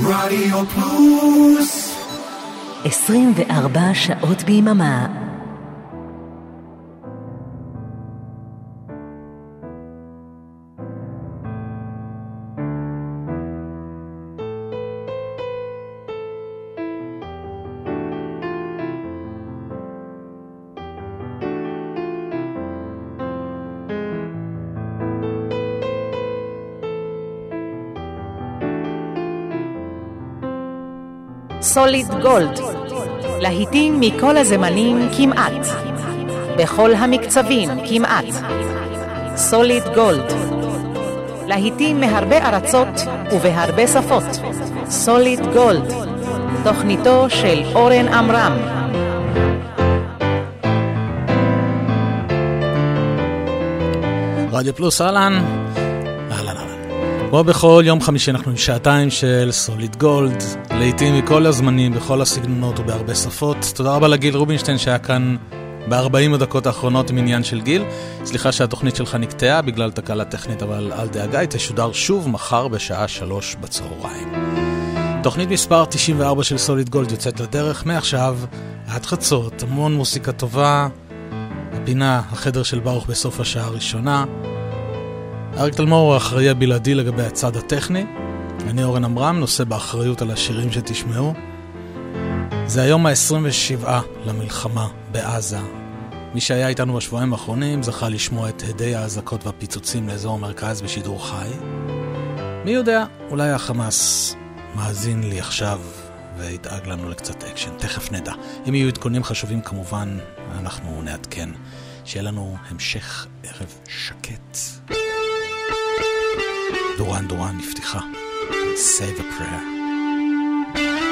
רדיו פלוס. 24 שעות ביממה סוליד גולד, להיטים מכל הזמנים כמעט, בכל המקצבים כמעט. סוליד גולד, להיטים מהרבה ארצות ובהרבה שפות. סוליד גולד, תוכניתו של אורן עמרם. רדיו פלוס, אהלן. כמו בכל יום חמישי אנחנו עם שעתיים של סוליד גולד, לעיתים מכל הזמנים, בכל הסגנונות ובהרבה שפות. תודה רבה לגיל רובינשטיין שהיה כאן ב-40 הדקות האחרונות עם עניין של גיל. סליחה שהתוכנית שלך נקטעה בגלל תקלה טכנית, אבל אל דאגה, היא תשודר שוב מחר בשעה שלוש בצהריים. תוכנית מספר 94 של סוליד גולד יוצאת לדרך מעכשיו עד חצות, המון מוסיקה טובה. הפינה, החדר של ברוך בסוף השעה הראשונה. אריק תלמור הוא האחראי הבלעדי לגבי הצד הטכני. אני אורן עמרם, נושא באחריות על השירים שתשמעו. זה היום ה-27 למלחמה בעזה. מי שהיה איתנו בשבועיים האחרונים זכה לשמוע את הדי האזעקות והפיצוצים לאזור המרכז בשידור חי. מי יודע, אולי החמאס מאזין לי עכשיו וידאג לנו לקצת אקשן, תכף נדע. אם יהיו עדכונים חשובים כמובן, אנחנו נעדכן. שיהיה לנו המשך ערב שקט. דוראן דוראן נפתחה. Save a prayer.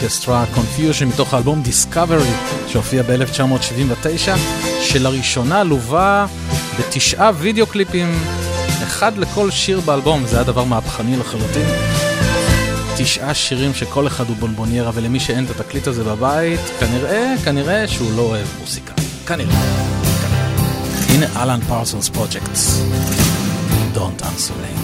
Orchestra Confusion מתוך האלבום Discovery שהופיע ב-1979 שלראשונה לווה בתשעה וידאו קליפים אחד לכל שיר באלבום זה היה דבר מהפכני לחלוטין. תשעה שירים שכל אחד הוא בונבוניירה ולמי שאין את התקליט הזה בבית כנראה, כנראה שהוא לא אוהב מוסיקה. כנראה, כנראה. הנה אלן פרסונס פרויקט Don't answer me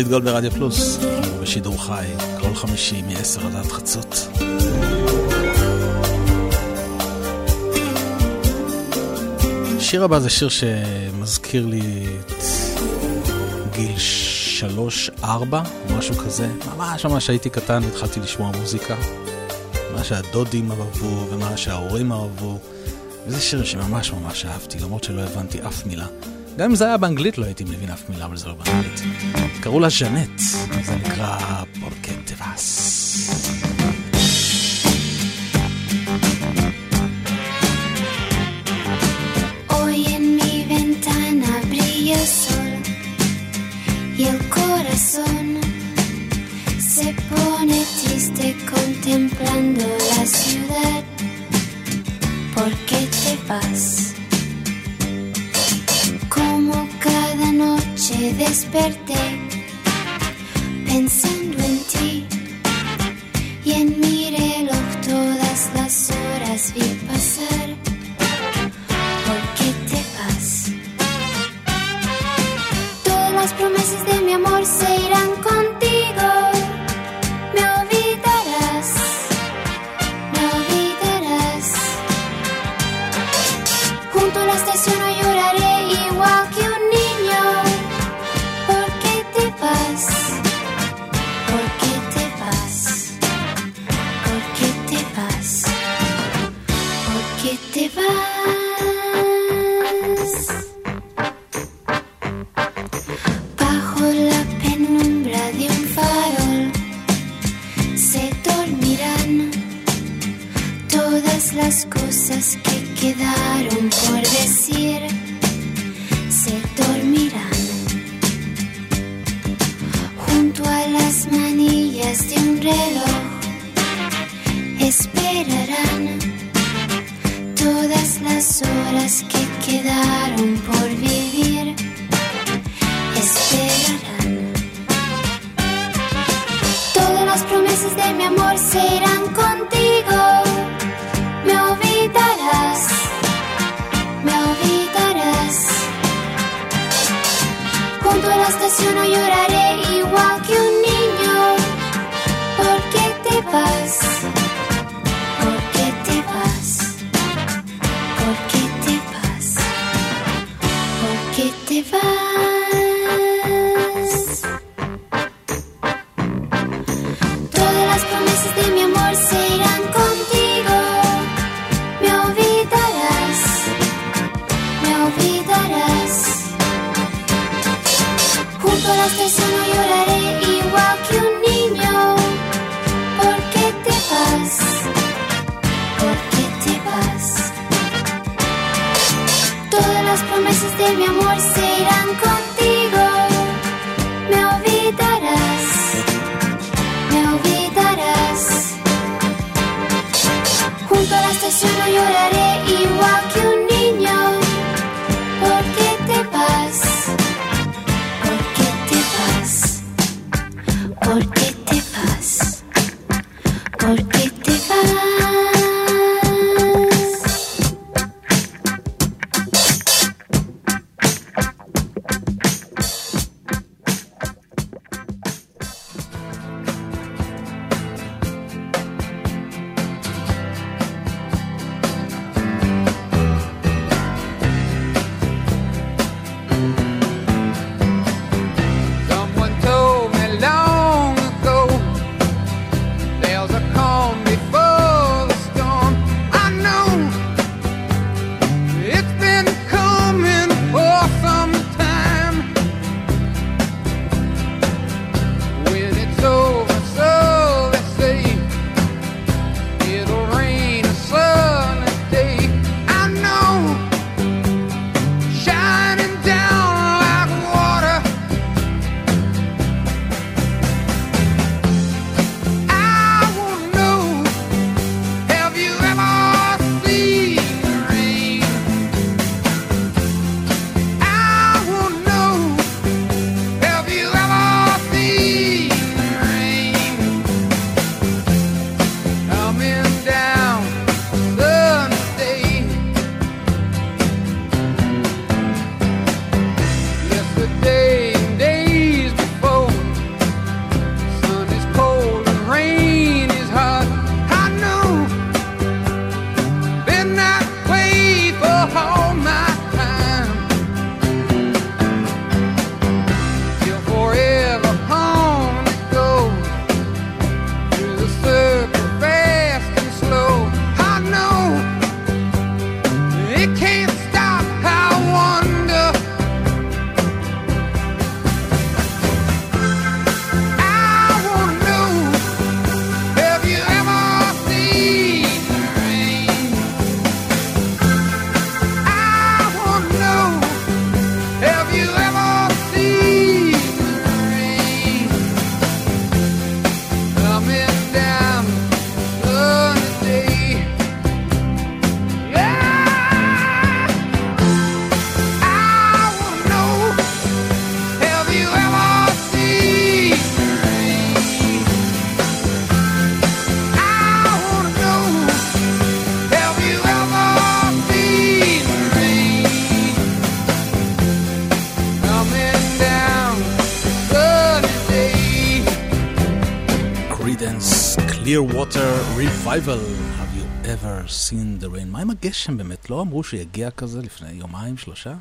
שמוליק גולד ברדיו פלוס, בשידור חי, כל חמישי מ-10 עד עד חצות. השיר הבא זה שיר שמזכיר לי את גיל 3-4, משהו כזה. ממש ממש הייתי קטן, התחלתי לשמוע מוזיקה. מה שהדודים אהבו ומה שההורים אהבו. וזה שיר שממש ממש אהבתי, למרות שלא הבנתי אף מילה. גם אם זה היה באנגלית לא הייתי מבין אף מילה, אבל זה לא באנגלית. קראו לה ז'נט, זה נקרא y el corazón se pone triste contemplando la ciudad. ¿Por qué te vas? desperté pensando. Clear Water Revival. Have you ever seen the rain? מה עם הגשם באמת? לא אמרו שיגיע כזה לפני יומיים, שלושה?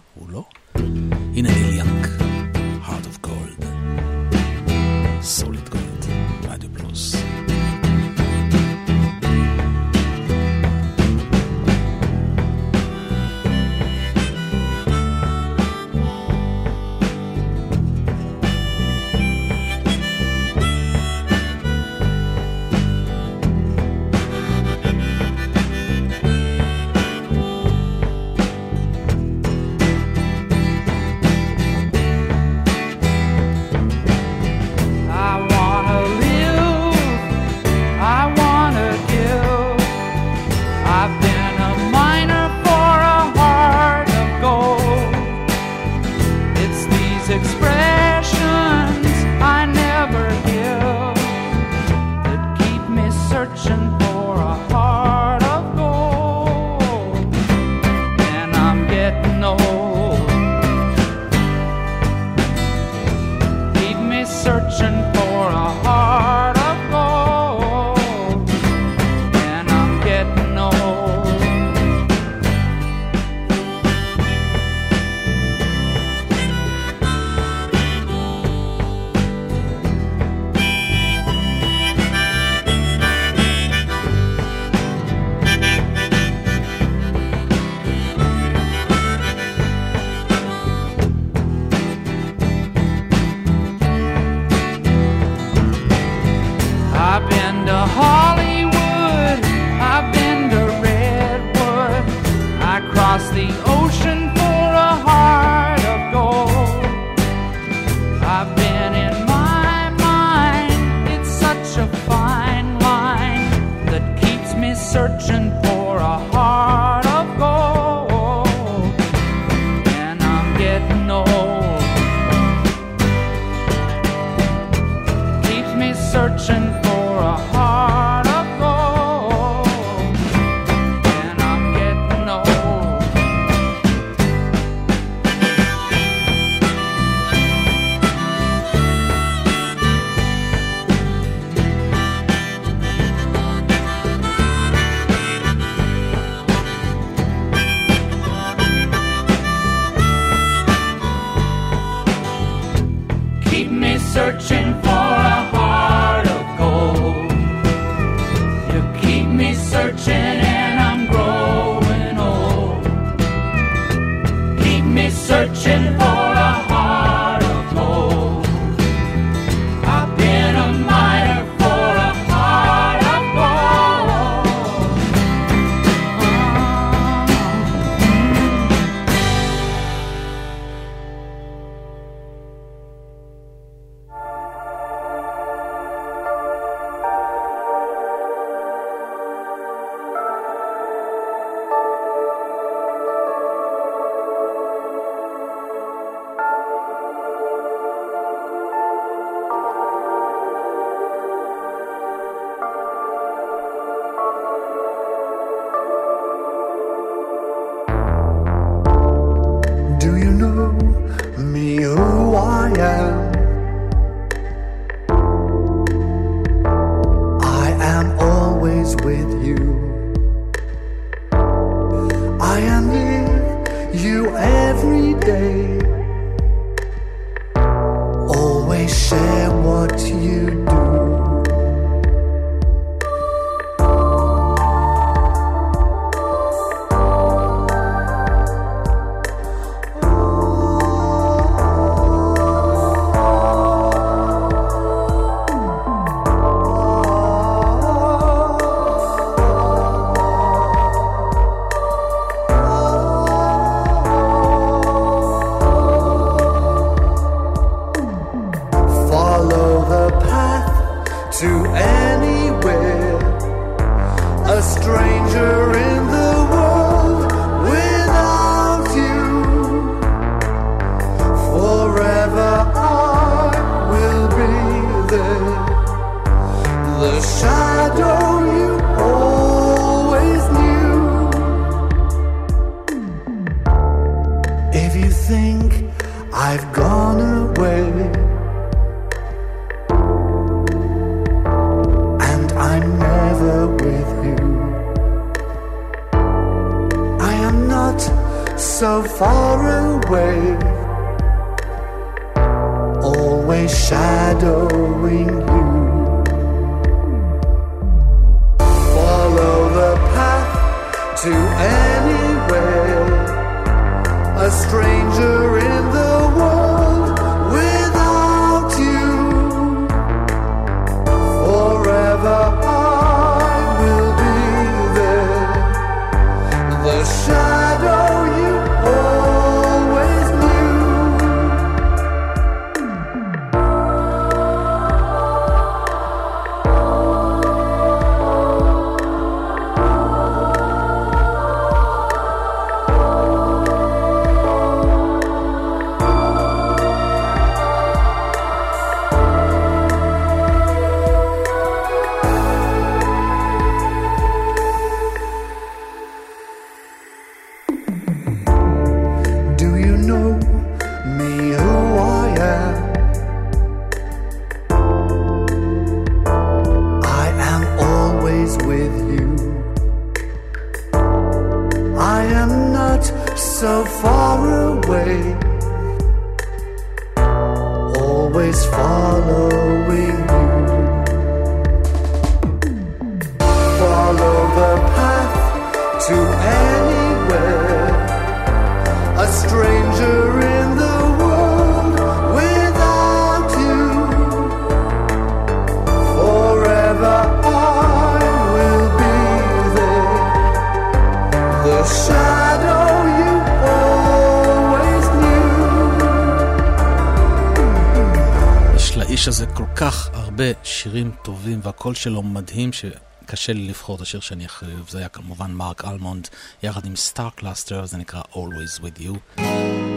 הקול שלו מדהים, שקשה לי לבחור את השיר שאני הכי אוהב, זה היה כמובן מרק אלמונד, יחד עם סטאר קלאסטר, זה נקרא Always With You.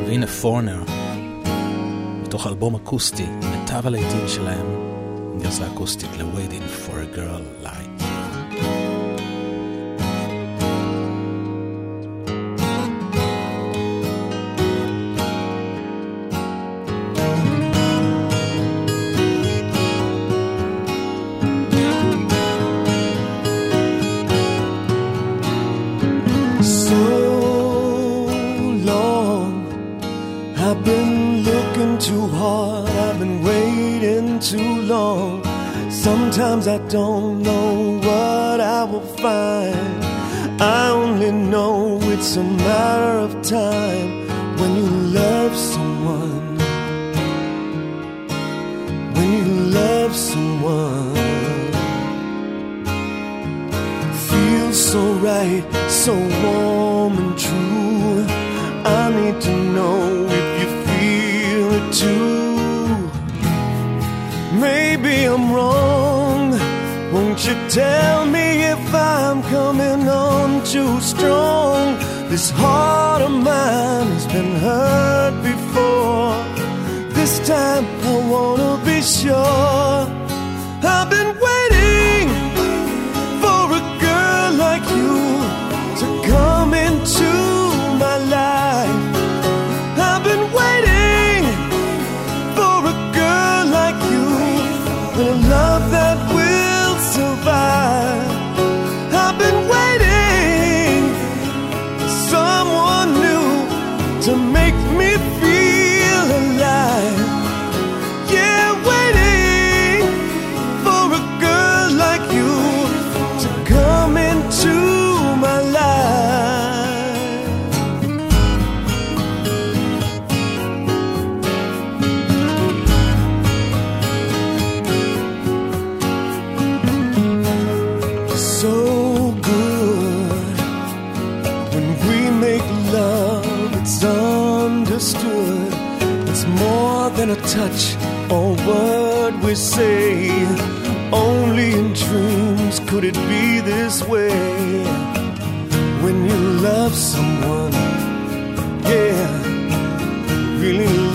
והנה פורנר, בתוך אלבום אקוסטי, מיטב הלעיתים שלהם, גרסה אקוסטית ל-Waiting for a Girl Like.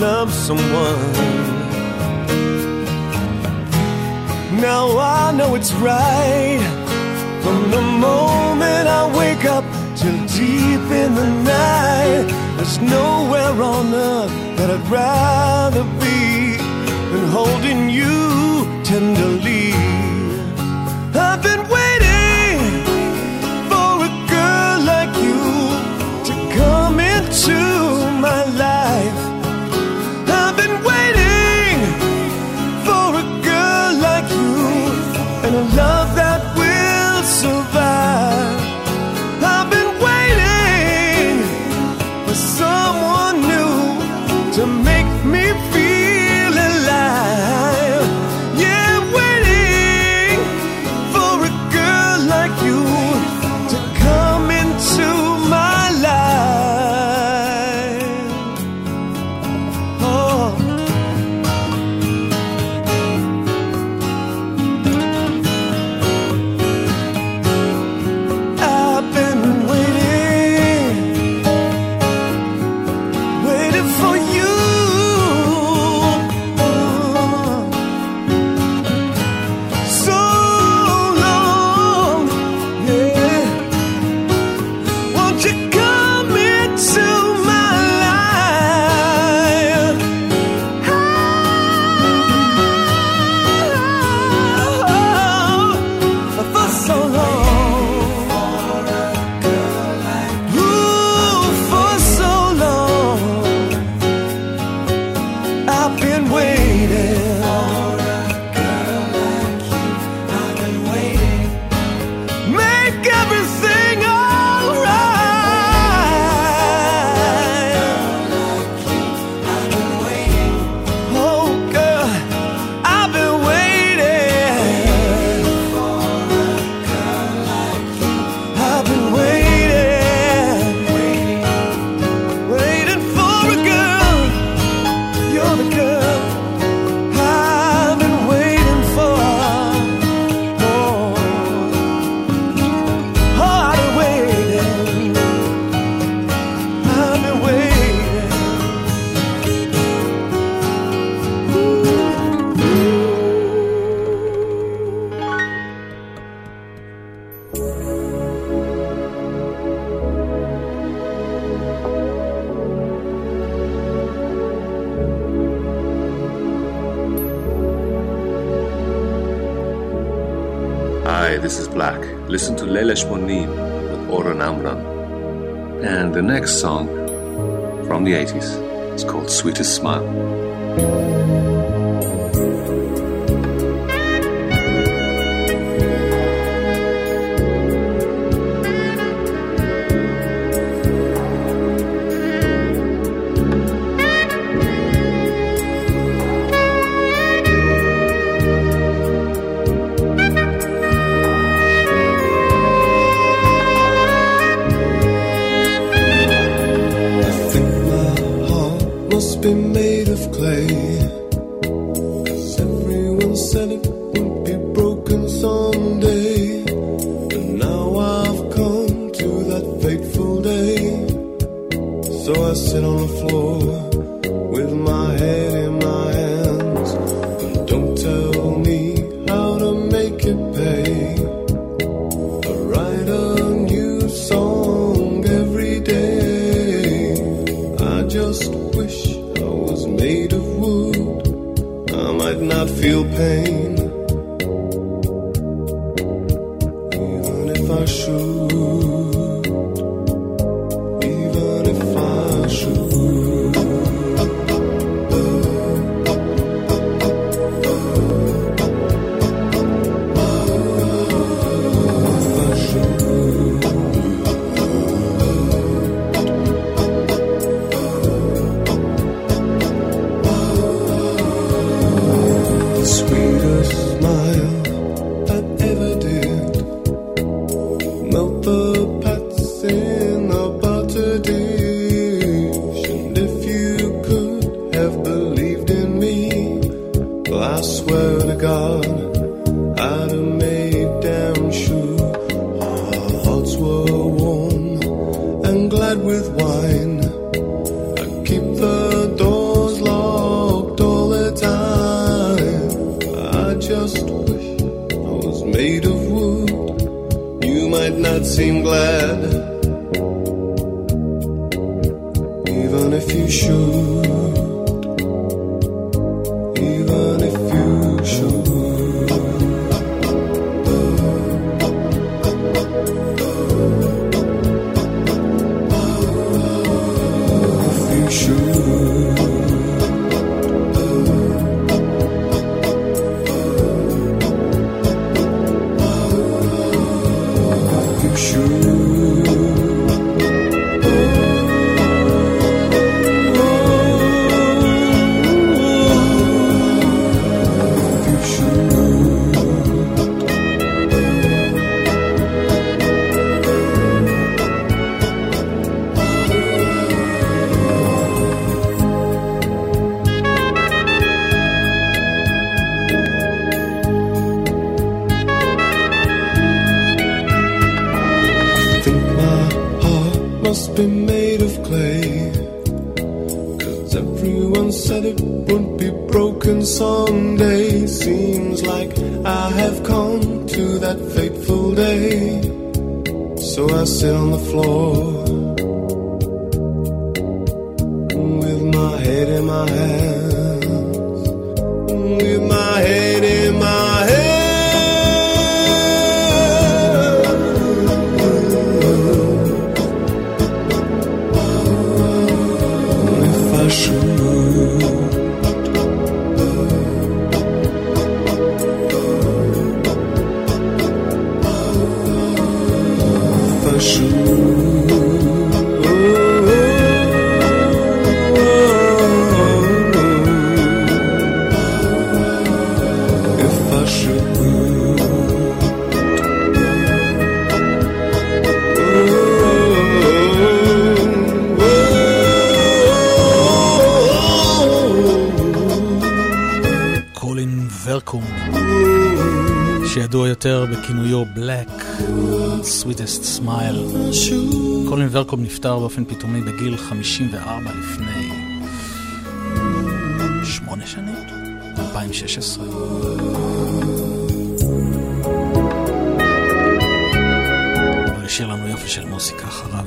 love someone. Now I know it's right from the moment I wake up till deep in the night. There's nowhere on earth that I'd rather be than holding you tenderly. Hashmonim with Oren Amram. And the next song from the 80s is called Sweetest Smile. someday. יעקב נפטר באופן פתאומי בגיל 54 לפני שמונה שנים, 2016. הוא השאיר לנו יופי של מוסיקה אחריו.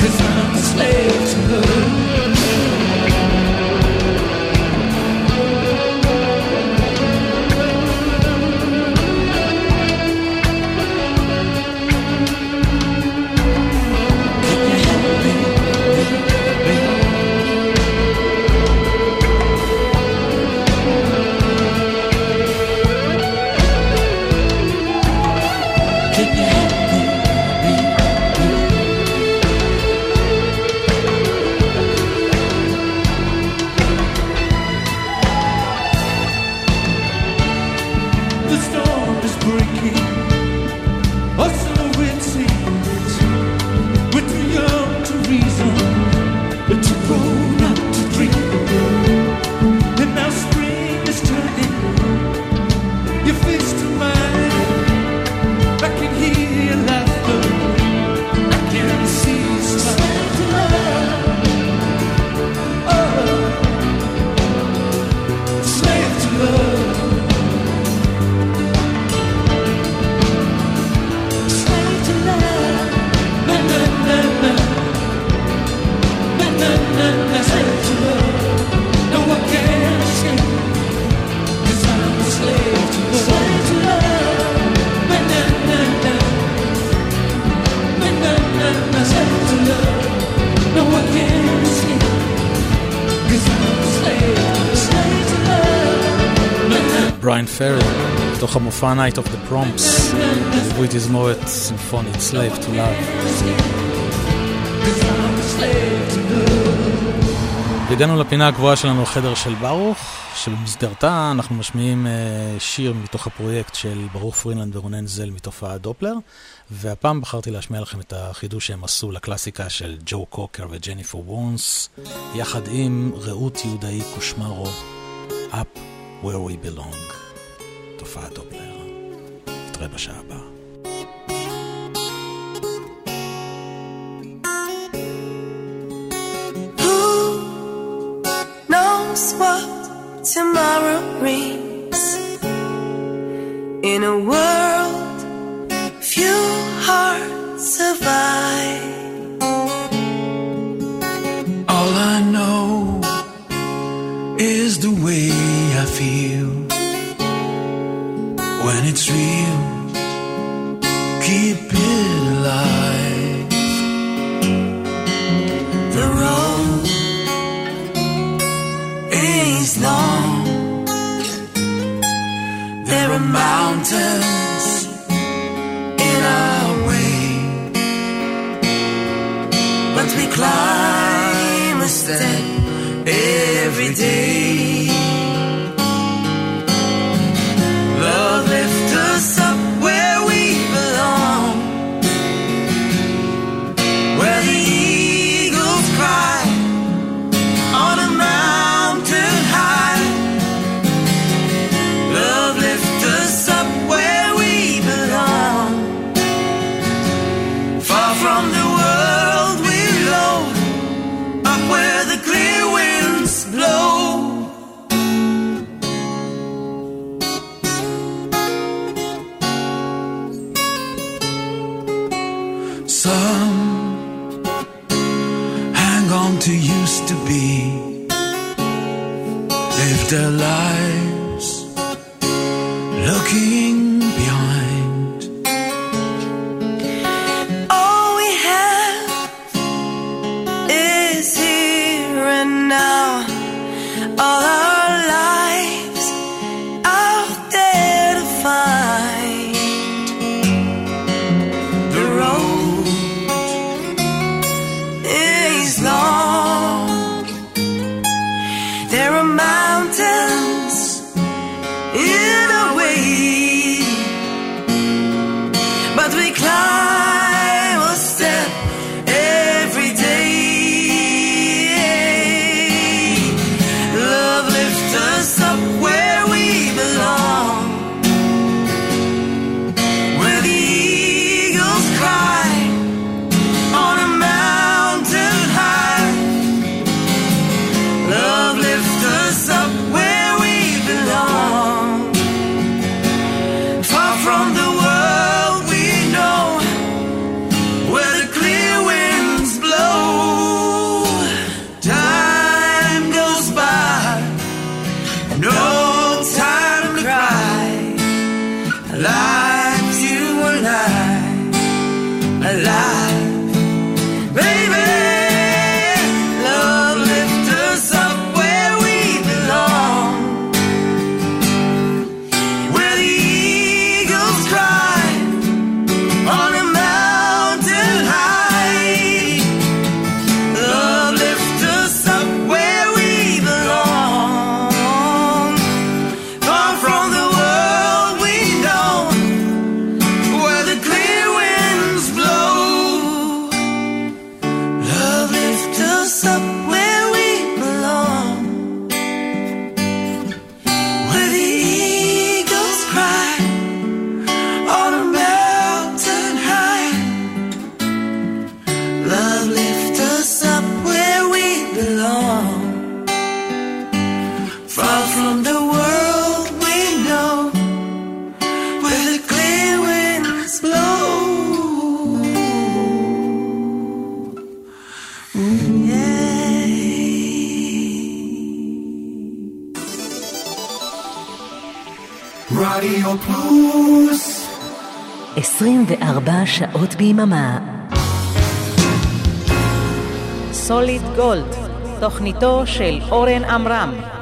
Cause I'm a slave to her. Far Night of the Prompts, ליוו את תזמורת סימפונית Slave to Love. הגענו לפינה הקבועה שלנו, החדר של ברוך, שבמסגרתה אנחנו משמיעים אה, שיר מתוך הפרויקט של ברוך פרינלנד ורונן זל מתופעת דופלר, והפעם בחרתי להשמיע לכם את החידוש שהם עשו לקלאסיקה של ג'ו קוקר וג'ניפור וונס, יחד עם רעות יהודאי קושמרו, Up Where We Belong. תופעת דופלר. belong to used to be. Lived their lives looking 24 שעות ביממה. סוליד גולד, תוכניתו של אורן עמרם.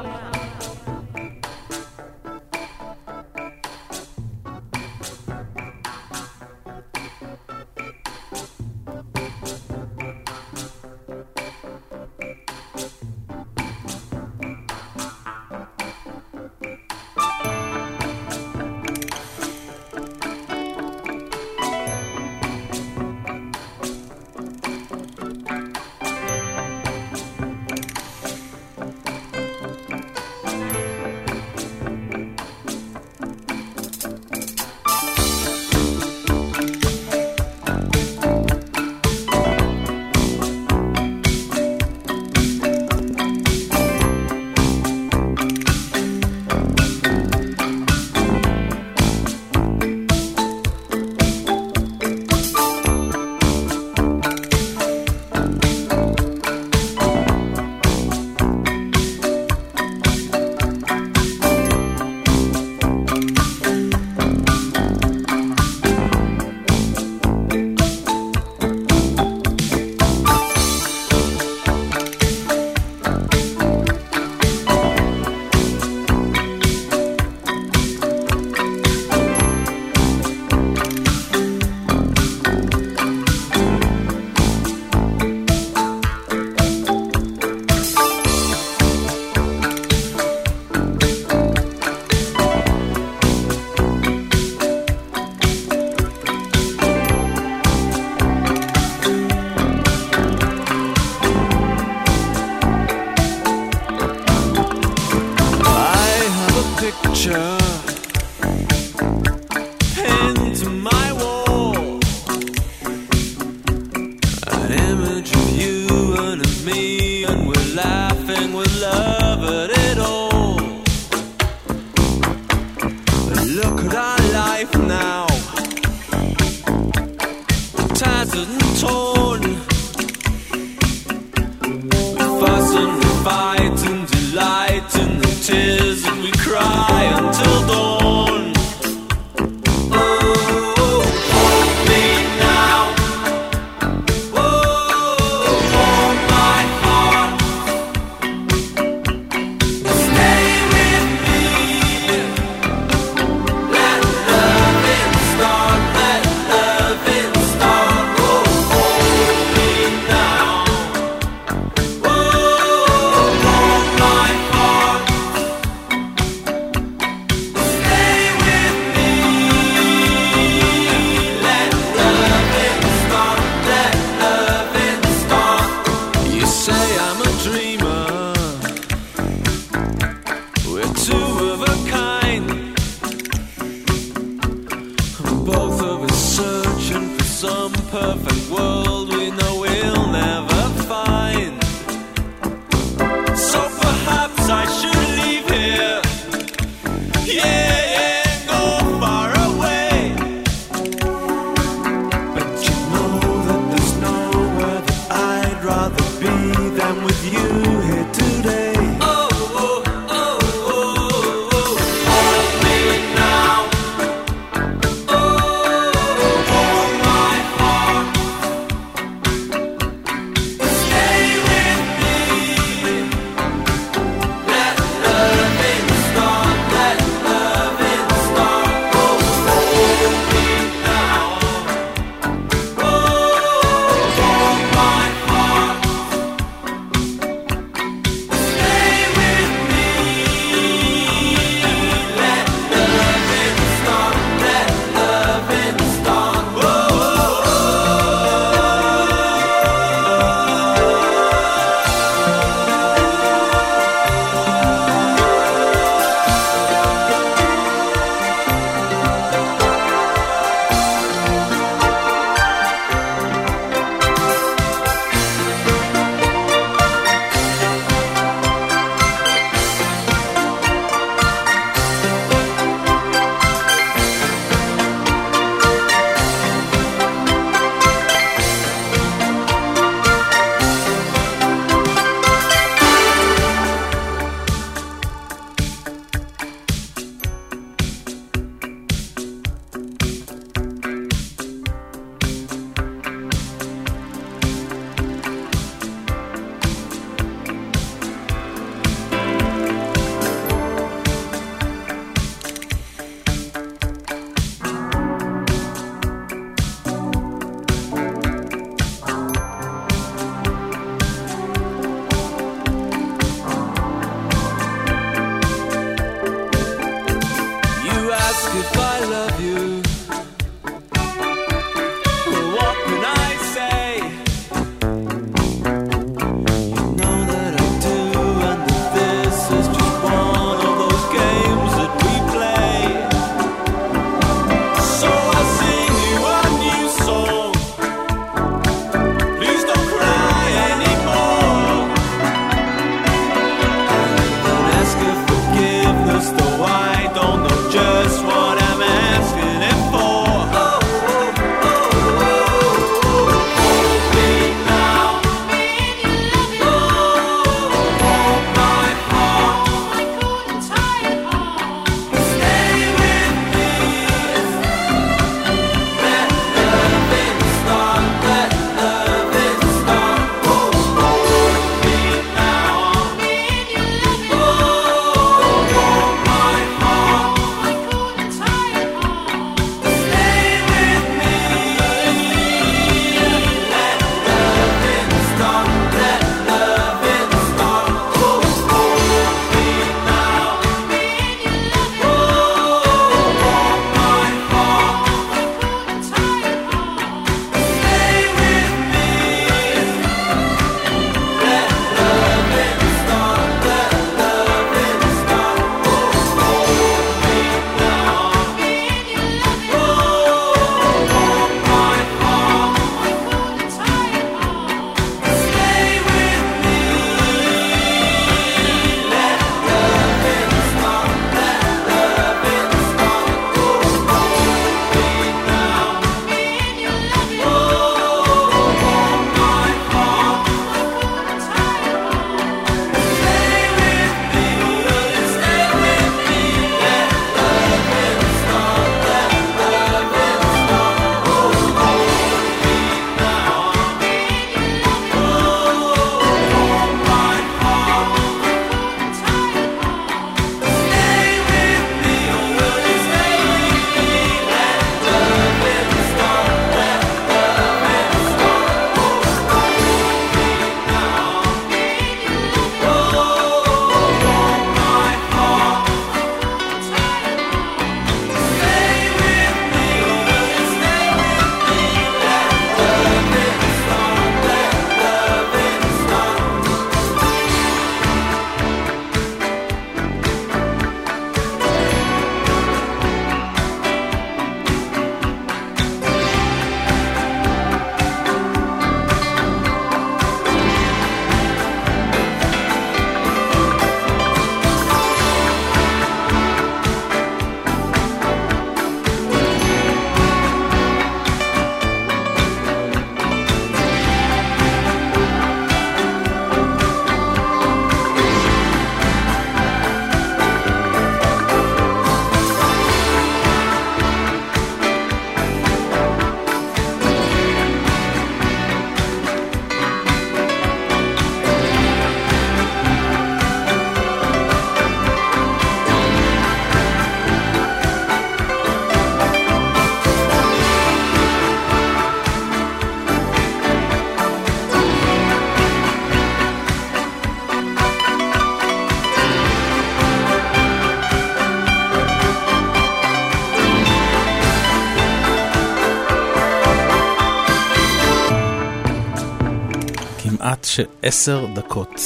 של עשר דקות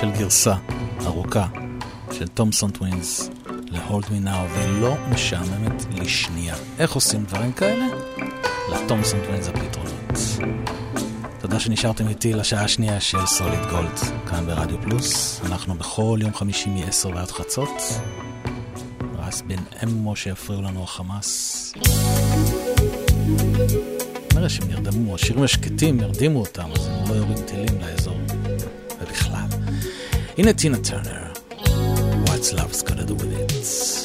של גרסה ארוכה של תומסון טווינס ל-Hold Me Now, ולא משעממת לשנייה. איך עושים דברים כאלה? לתומסון טווינס הפתרונות. תודה שנשארתם איתי לשעה השנייה של סוליד גולד, כאן ברדיו פלוס. אנחנו בכל יום חמישי מ-10 ועד חצות. רס בן אמו שיפריעו לנו החמאס. כנראה שהם נרדמו, השירים השקטים ירדימו אותם, לא יורים טילים לאזור, ובכלל. הנה טינה טרנר, What's Love's Gonna Do With It.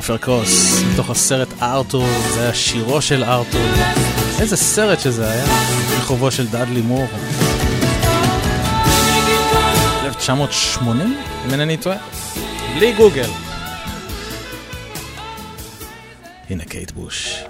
כריסטופר קרוס, מתוך הסרט ארתור, זה היה שירו של ארתור. איזה סרט שזה היה, מחובו של דאדלי מור. 1980, אם אינני טועה? בלי גוגל. הנה קייט בוש.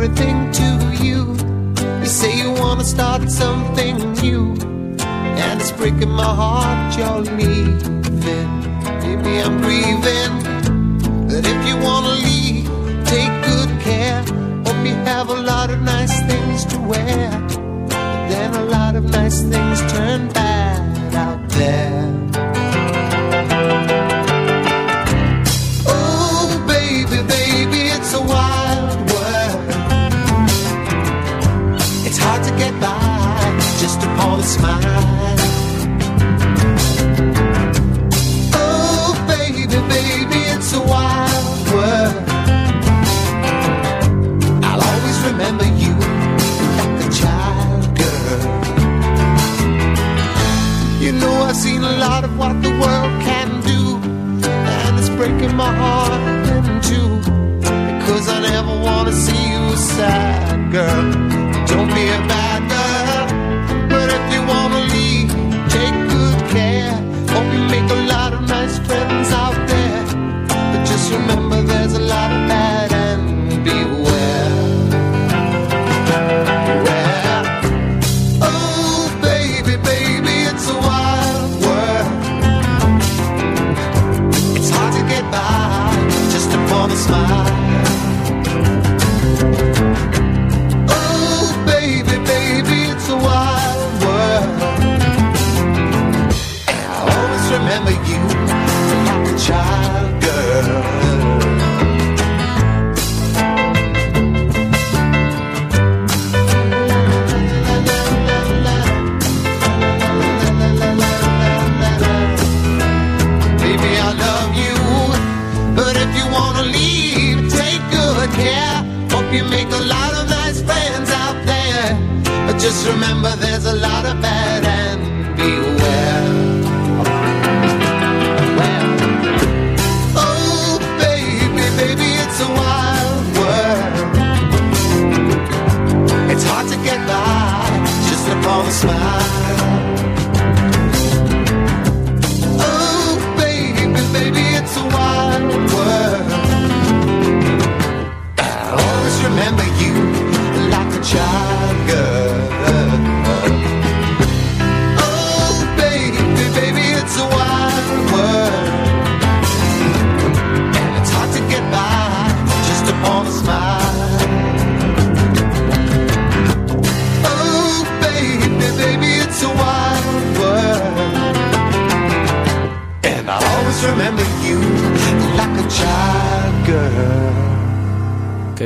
everything to you. You say you wanna start something new, and it's breaking my heart you're leaving. Maybe I'm grieving, but if you wanna leave, take good care. Hope you have a lot of nice things to wear, but then a lot of nice things turn. my heart in two because I never want to see you sad, girl. Just remember there's a lot of bad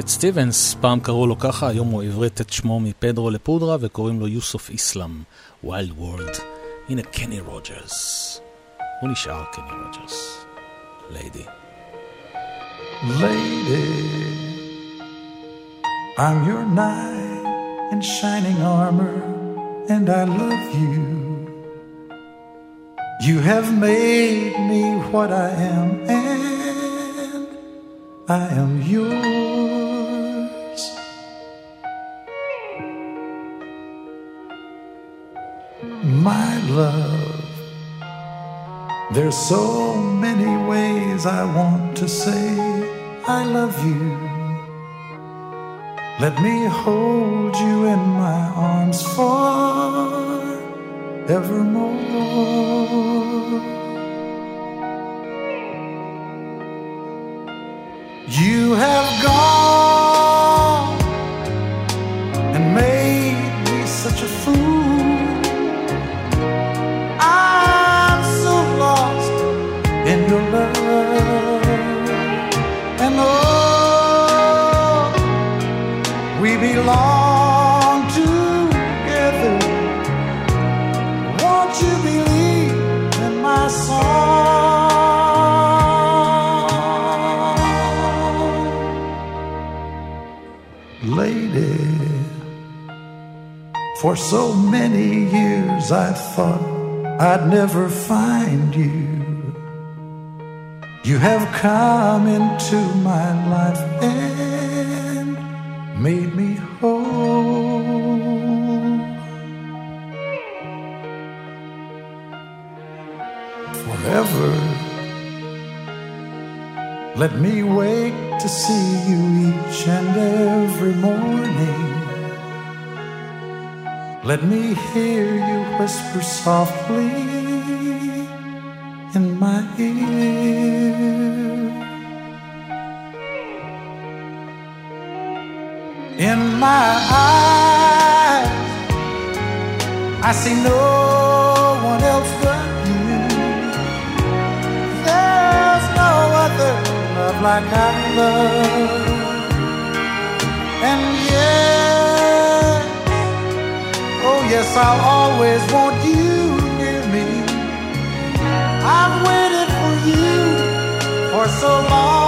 קט סטיבנס, פעם קראו לו ככה, היום הוא עברת את שמו מפדרו לפודרה וקוראים לו יוסוף איסלאם, ויילד וורלד. הנה קני רוג'רס. הוא נשאר קני רוג'רס. ליידי. Lady, I'm your knight in shining armor, and I love you. You have made me what I am, and I am yours. My love, there's so many ways I want to say I love you. Let me hold you in my arms forevermore. You have gone for so many years I thought I'd never find you. You have come into my life and made me whole. Forever, let me wake to see you each and every morning. Let me hear you whisper softly in my ear. In my eyes, I see no one else but you. There's no other love like I love. Yes, I'll always want you near me. I've waited for you for so long.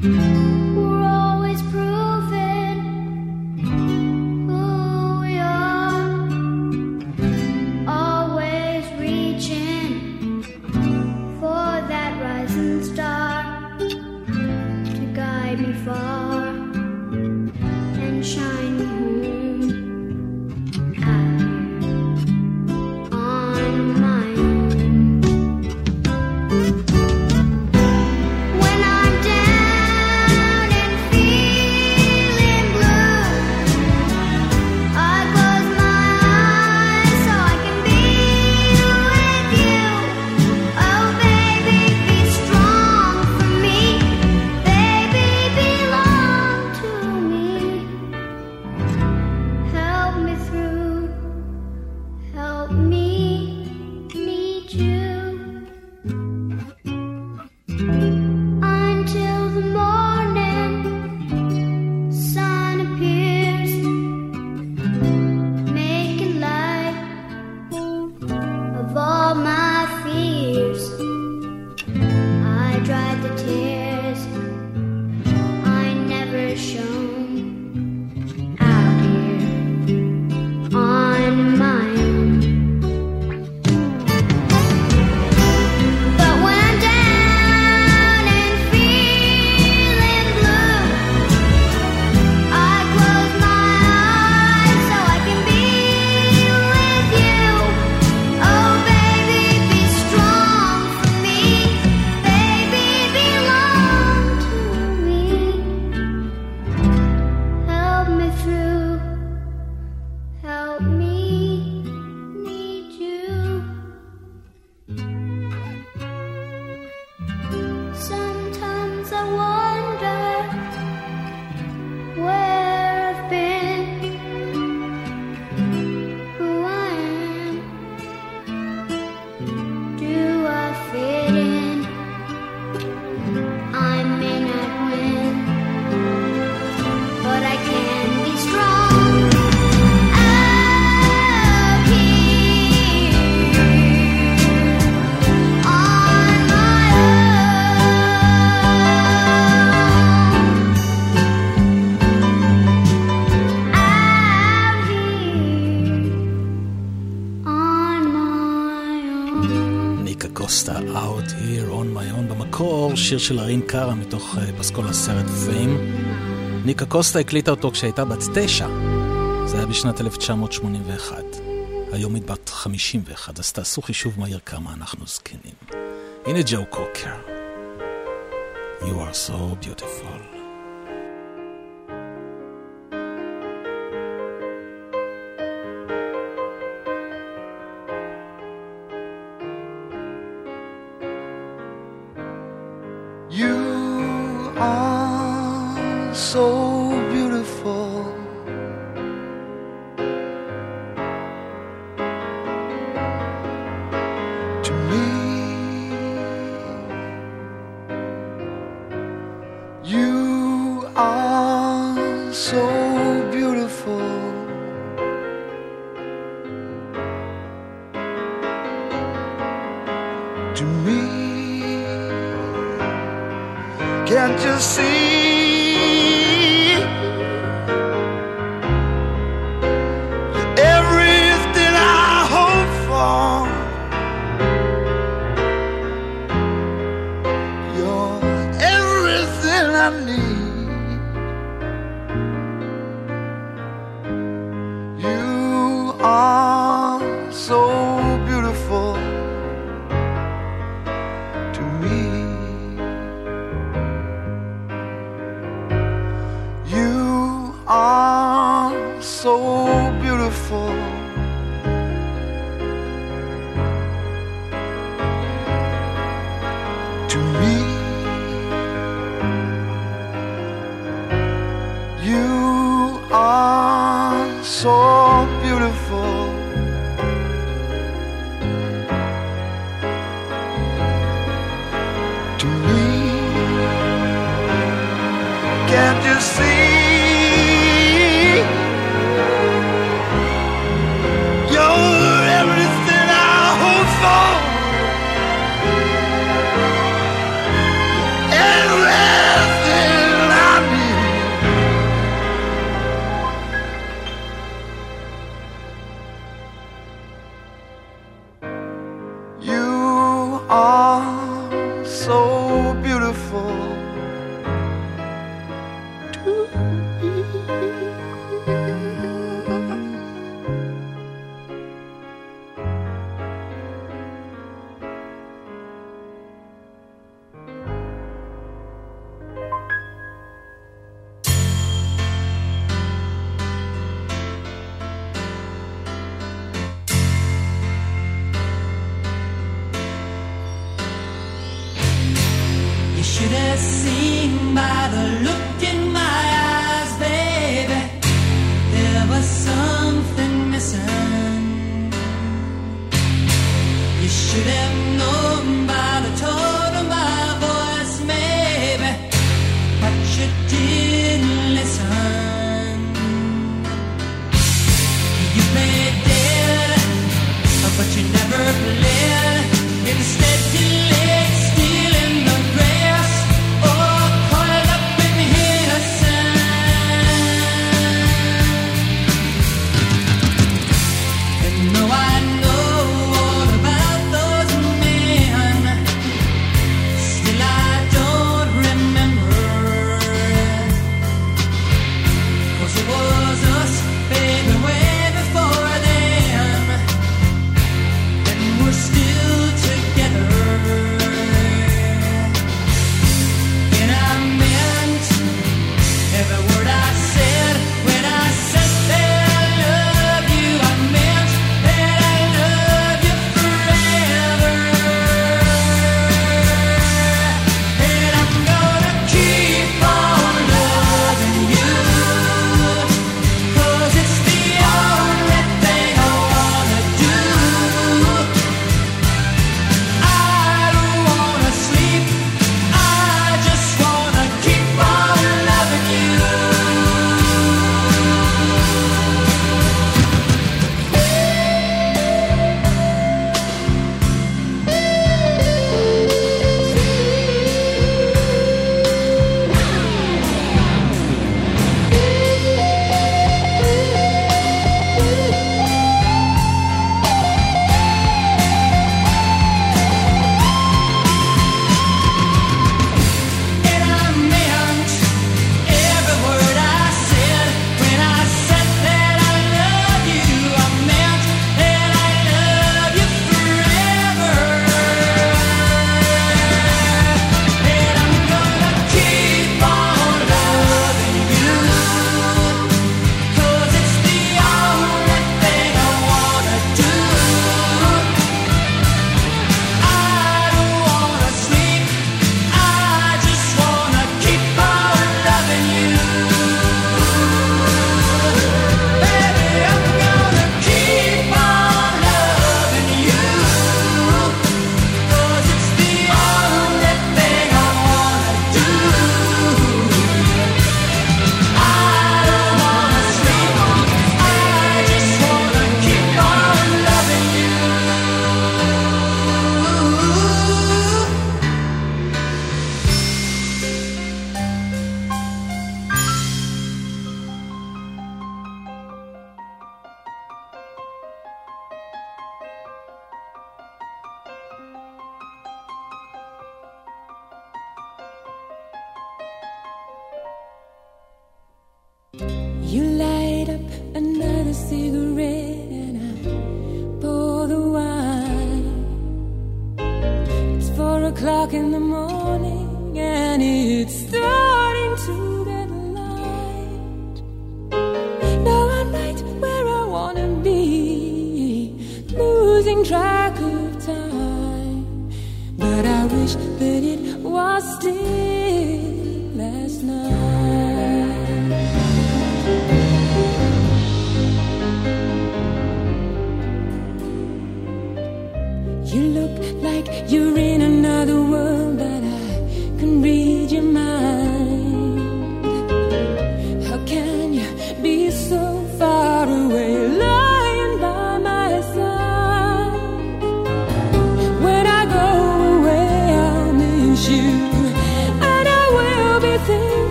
Música שיר של רין קארה מתוך אה, פסקול הסרט "פיים". ניקה קוסטה הקליטה אותו כשהייתה בת תשע. זה היה בשנת 1981. היום היא בת 51, אז תעשו חישוב מהיר כמה אנחנו זקנים. הנה ג'ו קוקר. You are so beautiful.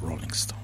Rolling Stone.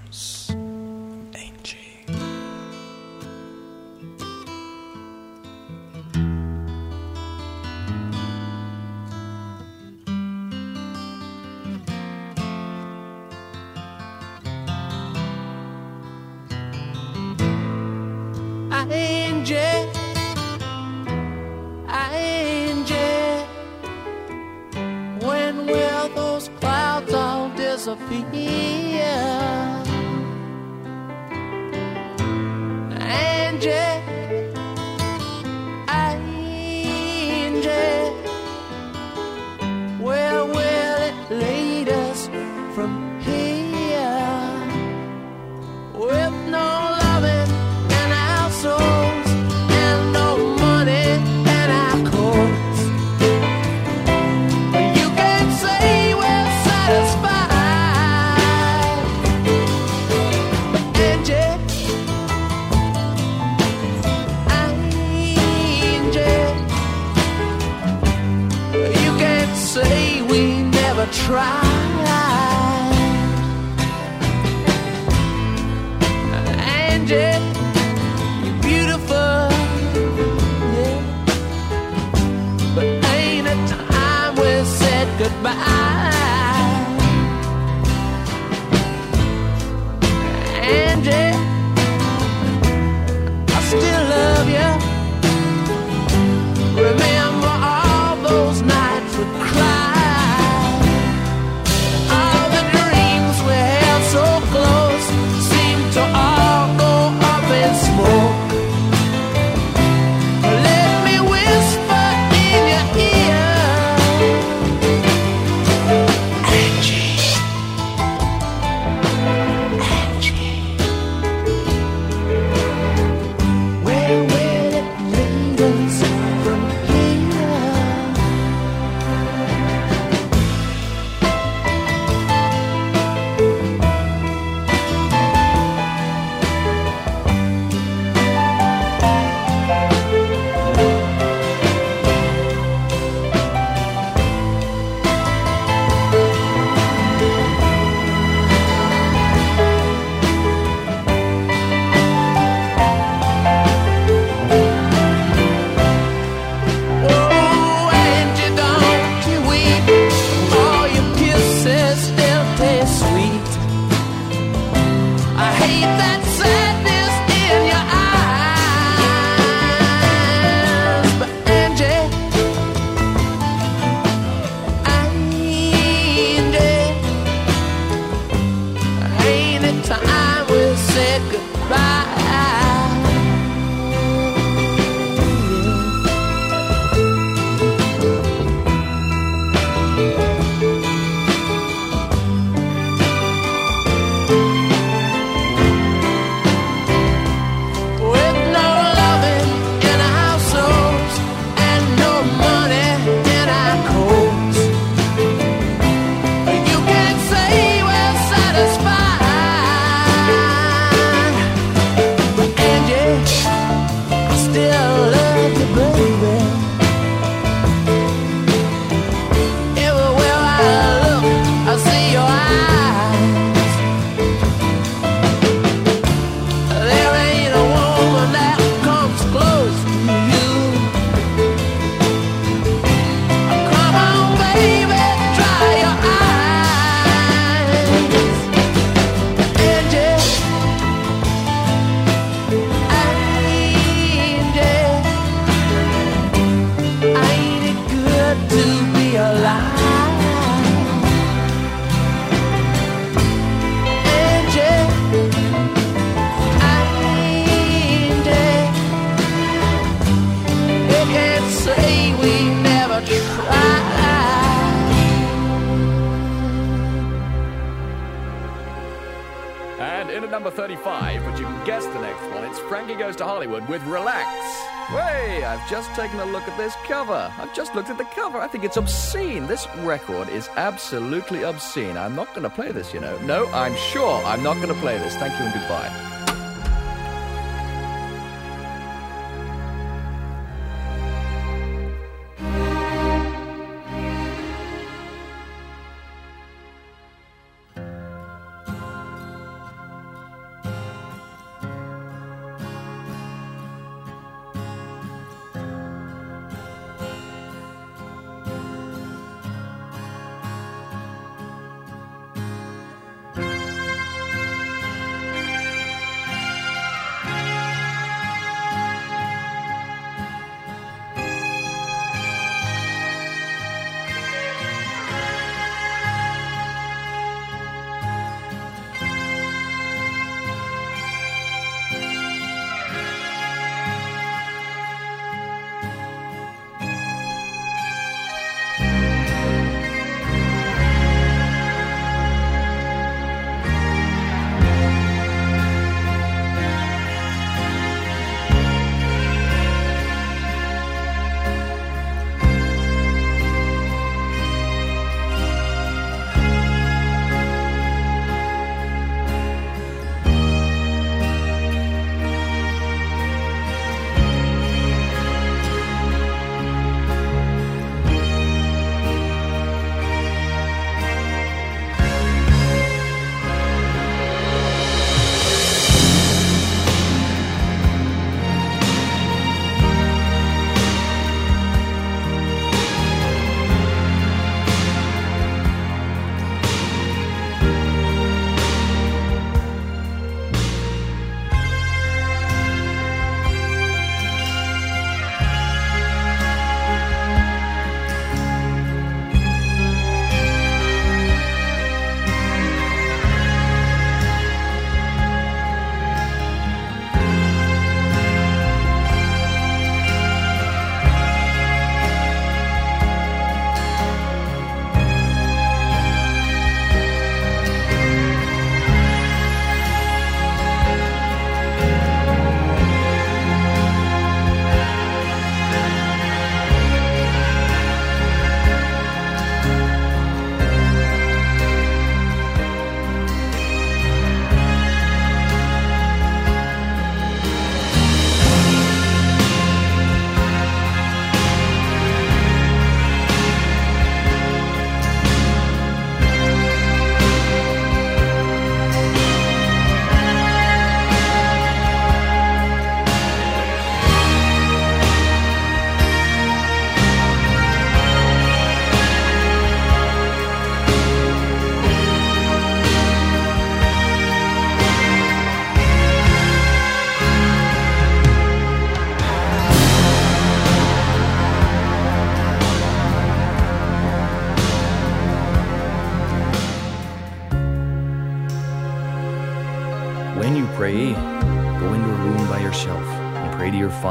It's obscene. This record is absolutely obscene. I'm not going to play this, you know. No, I'm sure I'm not going to play this. Thank you and goodbye.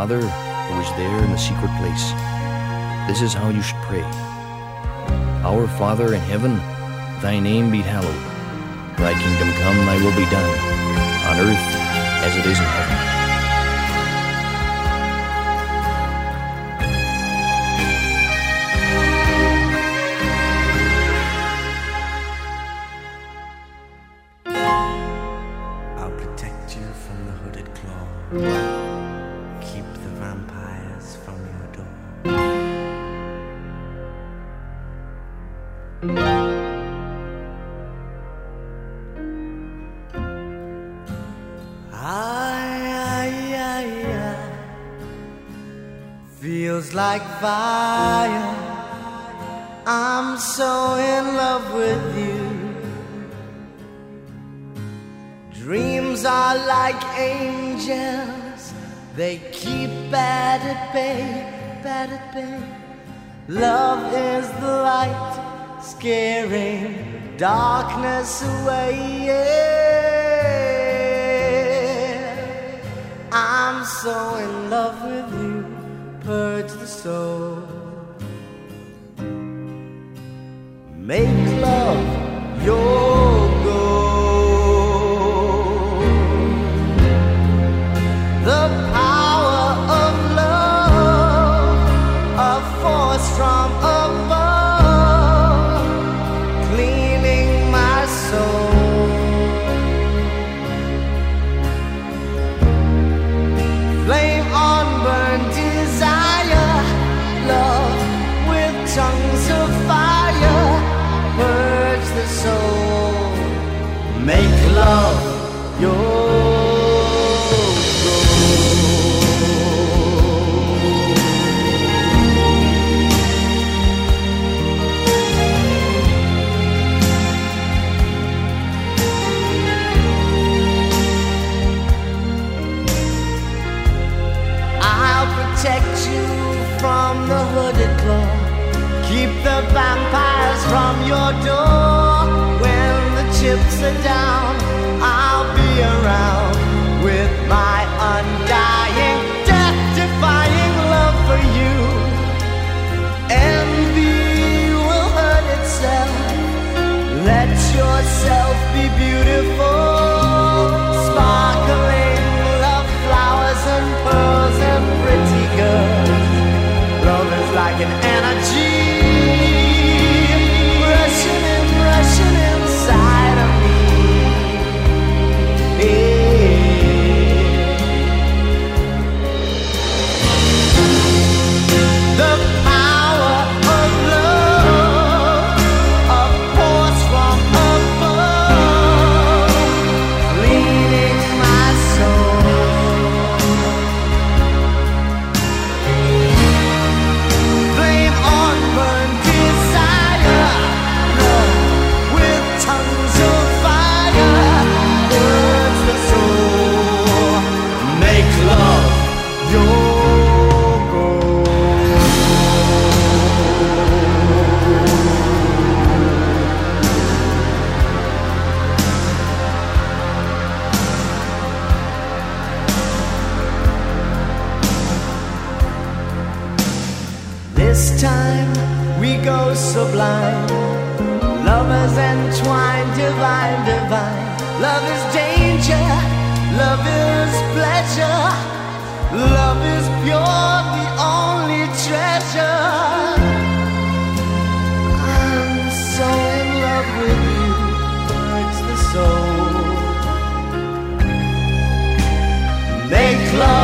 Father who is there in the secret place. This is how you should pray. Our Father in heaven, thy name be hallowed. Thy kingdom come, thy will be done, on earth as it is in heaven. Darkness away. Yeah. I'll protect you from the hooded claw. Keep the vampires from your door. When the chips are down, I'll be around with my undying, death defying love for you. Envy will hurt itself. Let yourself be beautiful. Sublime. Lovers entwined, divine, divine. Love is danger, love is pleasure. Love is pure, the only treasure. I'm so in love with you, hurts the soul. Make love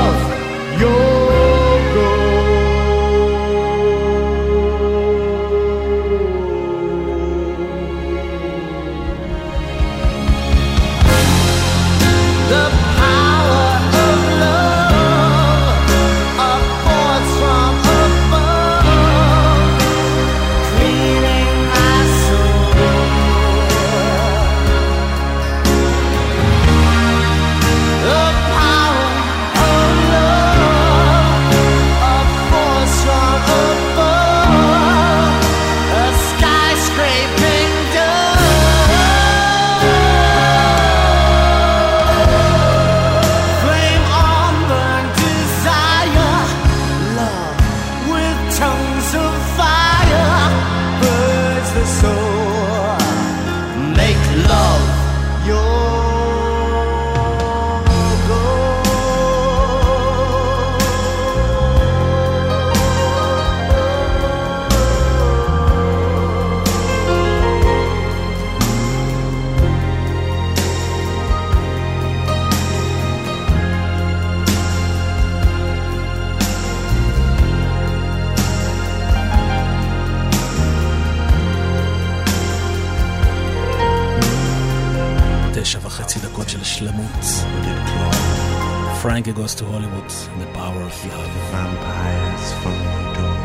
Frankie Goes to Hollywood, The Power of Love. Vampires from the door.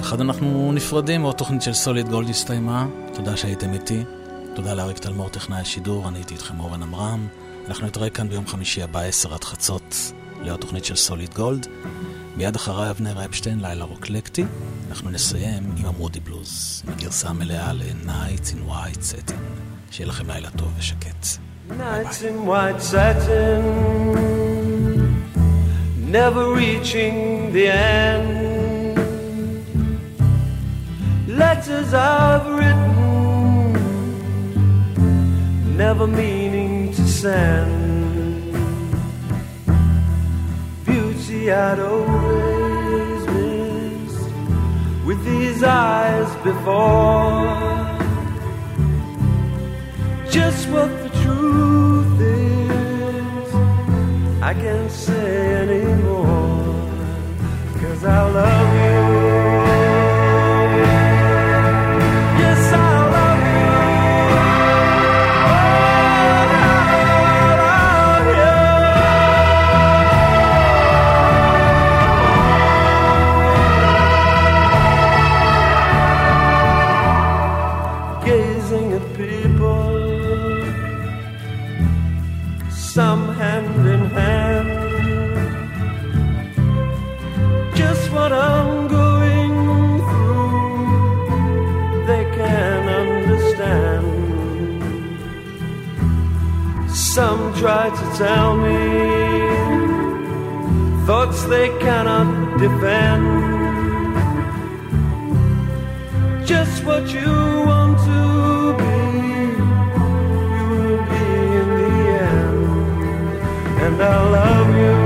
אחד אנחנו נפרדים, עוד תוכנית של סוליד גולד הסתיימה. תודה שהייתם איתי. תודה לאריק תלמור, טכנאי השידור, אני הייתי איתכם אורן עמרם. אנחנו נתראה כאן ביום חמישי הבא, עשר עד חצות, לעוד תוכנית של סוליד גולד. מיד אחריי אבנר אפשטיין, לילה רוקלקטי. אנחנו נסיים עם המודי בלוז, עם הגרסה המלאה ל-Nights in White Setting. שיהיה לכם לילה טוב ושקט. Nights in white satin, never reaching the end. Letters I've written, never meaning to send. Beauty I'd always missed with these eyes before just what truth is. I can't say anymore, cause I love you. Tell me thoughts they cannot defend. Just what you want to be, you will be in the end and I love you.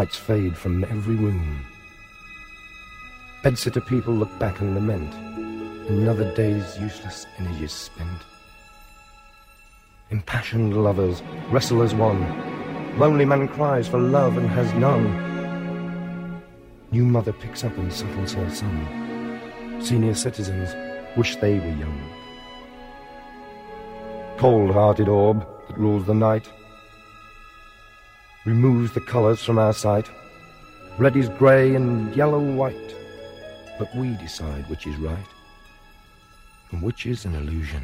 Lights fade from every room. Bedsitter people look back and lament. Another day's useless energy spent. Impassioned lovers wrestle as one. Lonely man cries for love and has none. New mother picks up and settles her son. Senior citizens wish they were young. Cold-hearted orb that rules the night removes the colours from our sight. Red is grey and yellow white, but we decide which is right and which is an illusion.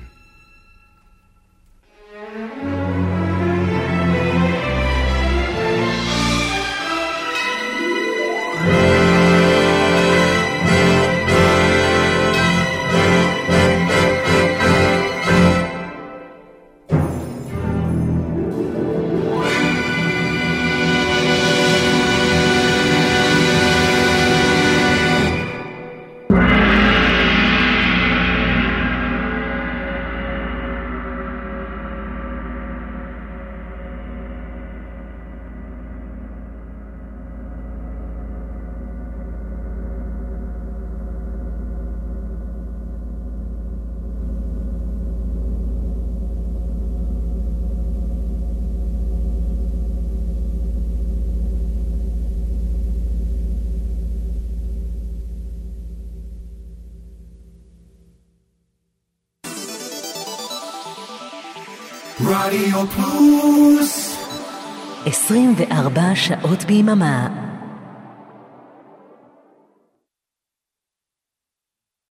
רדיו פלוס 24 שעות ביממה.